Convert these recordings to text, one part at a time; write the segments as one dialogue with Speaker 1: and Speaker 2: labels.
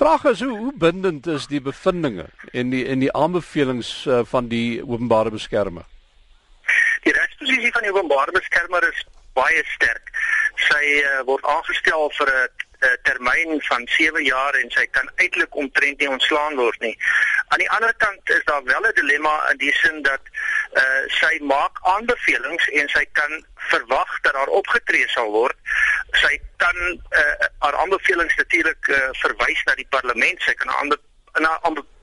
Speaker 1: Vraag is hoe, hoe bindend is die bevindinge en die en die aanbevelings uh, van die openbare beskermer?
Speaker 2: Die regsposisie van die openbare beskermer is baie sterk. Sy uh, word aangestel vir 'n uh, termyn van 7 jaar en sy kan eintlik omtrent nie ontslaan word nie. Aan die ander kant is daar wel 'n dilemma in die sin dat uh, sy maak aanbevelings en sy kan verwag dat daar opgetree sal word. Sy kan uh, haar aanbevelings natuurlik uh, verwys na die parlement. Sy kan aanbevelings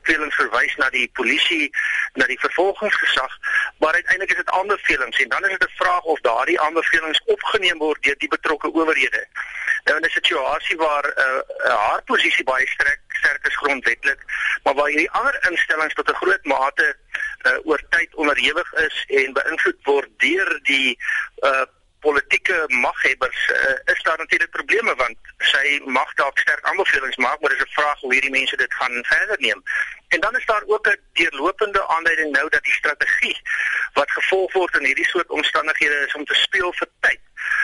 Speaker 2: aanbevelings verwys na die polisie, na die vervolgingsgesag, maar uiteindelik is dit aanbevelings en dan is dit 'n vraag of daardie aanbevelings opgeneem word deur die betrokke owerhede. Nou in 'n situasie waar uh, haar posisie baie sterk sterk is grondwetlik, maar waar hierdie ander instellings tot 'n groot mate uh, oor tyd onderhewig is en beïnvloed word deur die uh, politieke maghebbers uh, is daar natuurlik probleme want sy mag dalk sterk aanbevelings maak maar dis 'n vraag hoe hierdie mense dit gaan verder neem. En dan is daar ook 'n deurlopende aanleiding nou dat die strategie wat gevolg word in hierdie soort omstandighede is om te speel vir tyd.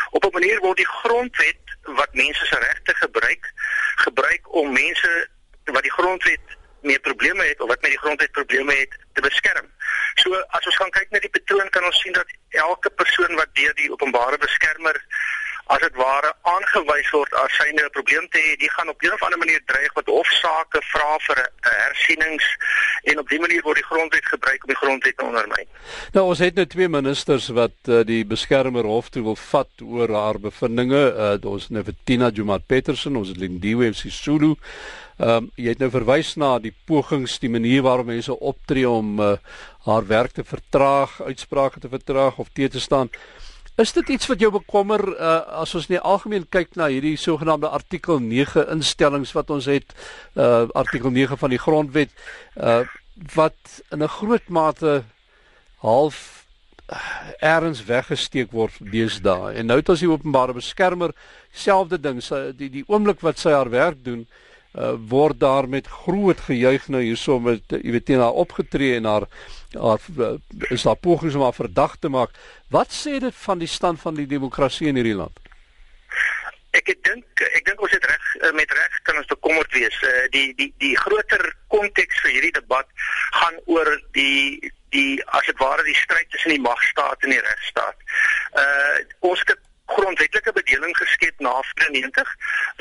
Speaker 2: Op 'n manier word die grondwet wat mense se regte gebruik gebruik om mense wat die grondwet meer probleme het of wat met die grondwet probleme het te beskerm. So as ons gaan kyk na die patroon kan ons sien dat elke persoon wat deur die openbare beskermer as dit ware aangewys word as syne 'n probleem te hê, die gaan op 'n of ander manier dreig met hofsaake vra vir hersienings en op dié manier word die grondwet gebruik om die grondwet te ondermyn.
Speaker 1: Nou ons het nou twee ministers wat uh, die beskermer hof toe wil vat oor haar bevindinge. Uh, ons het nou vir Tina Jumar Petersen, ons het Lindiwe Sisulu. Ehm um, jy het nou verwys na die pogings, die manier waarop mense optree om uh, haar werk te vertraag, uitsprake te vertraag of te te staan. Is dit iets wat jou bekommer uh, as ons nie algemeen kyk na hierdie sogenaamde artikel 9 instellings wat ons het uh, artikel 9 van die grondwet uh, wat in 'n groot mate half erns weggesteek word deesdae en nou het ons die openbare beskermer selfde ding sy die die oomblik wat sy haar werk doen uh, word daar met groot gejuig nou hierso met jy weet teen haar opgetree en haar haar uh, is daar pogings om haar verdag te maak. Wat sê dit van die stand van die demokrasie in hierdie land?
Speaker 2: Ek dink ek dink ons het reg uh, met reg kan ons bekommerd wees. Uh, die die die groter konteks vir hierdie debat gaan oor die die as dit ware die stryd tussen die magstaat en die regstaat. Uh ons het grondwetlike bedeling geskep na 94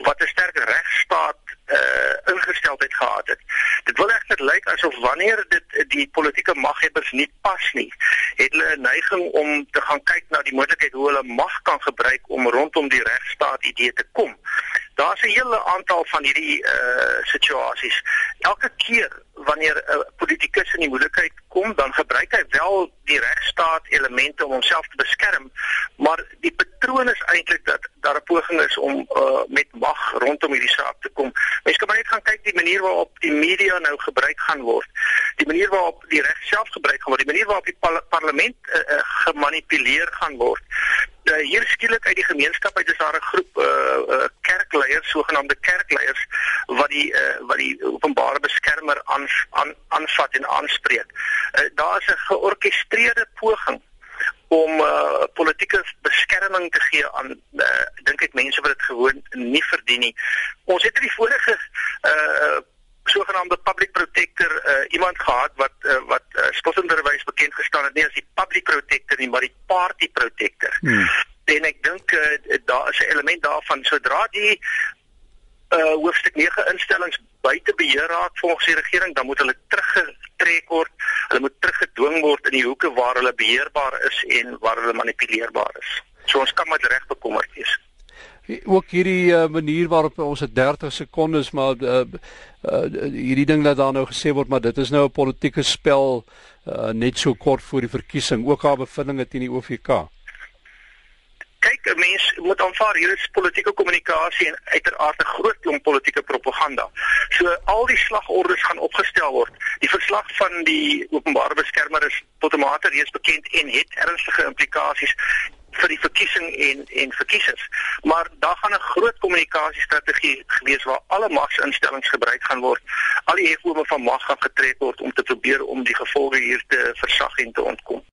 Speaker 2: wat 'n sterk regstaat uh ingesteldheid gehad het. Dit wil egter lyk asof wanneer dit die politieke maghebbers nie pas nie, het hulle 'n neiging om te gaan kyk na die moontlikheid hoe hulle mag kan gebruik om rondom die regstaat idee te kom. Daar's 'n hele aantal van hierdie uh situasies. Elke keer wanneer 'n uh, politikus in die moeilikheid kom, dan gebruik hy wel die regstaat elemente om homself te beskerm, maar die patroon is eintlik dat daar 'n poging is om uh, met mag rondom hierdie saak te kom. Mens kan maar net gaan kyk die manier waarop die media nou gebruik gaan word. Die manier waarop die reg self gebruik gaan word, die manier waarop die par parlement uh, uh, gemanipuleer gaan word uh, hier skielik uit die gemeenskap uit is daar 'n groep uh, uh, kerkleiers, sogenaamde kerkleiers wat die uh, wat die openbare beskermer aan aan aanvat en aanspreek. Uh, daar is 'n georkestreerde poging om uh, politieke beskerming te gee aan uh, dink ek mense wat dit gewoon nie verdien nie. Ons het hierdie vorige uh, sogenaamde public protector uh, iemand gehad wat uh, wat spotsenderwys bekend gestaan het nie as die public protector nie maar die party protector. Hmm. En ek dink uh, daar is 'n element daarvan sodra die uh, hoofstuk 9 instellings buite beheer raak volgens die regering dan moet hulle teruggetrek word. Hulle moet teruggedwing word in die hoeke waar hulle beheerbaar is en waar hulle manipuleerbaar is. So ons kan met reg bekommerd wees
Speaker 1: ook hierdie uh, manier waarop ons het 30 sekondes maar uh, uh, hierdie ding dat daar nou gesê word maar dit is nou 'n politieke spel uh, net so kort voor die verkiesing ook haar bevindinge teen die OVK.
Speaker 2: Kyk, 'n mens moet aanvaar hier is politieke kommunikasie en uiteraard 'n groot klomp politieke propaganda. So al die slagordes gaan opgestel word. Die verslag van die openbare beskermer is tot 'n mate reeds bekend en het ernstige implikasies vir die verkiesing en en verkiesers. Maar daar gaan 'n groot kommunikasiestrategie gewees waar alle magsinstellings gebruik gaan word. Al die hefbome van mag gaan getrek word om te probeer om die gevolge hier te versag en te ontkom.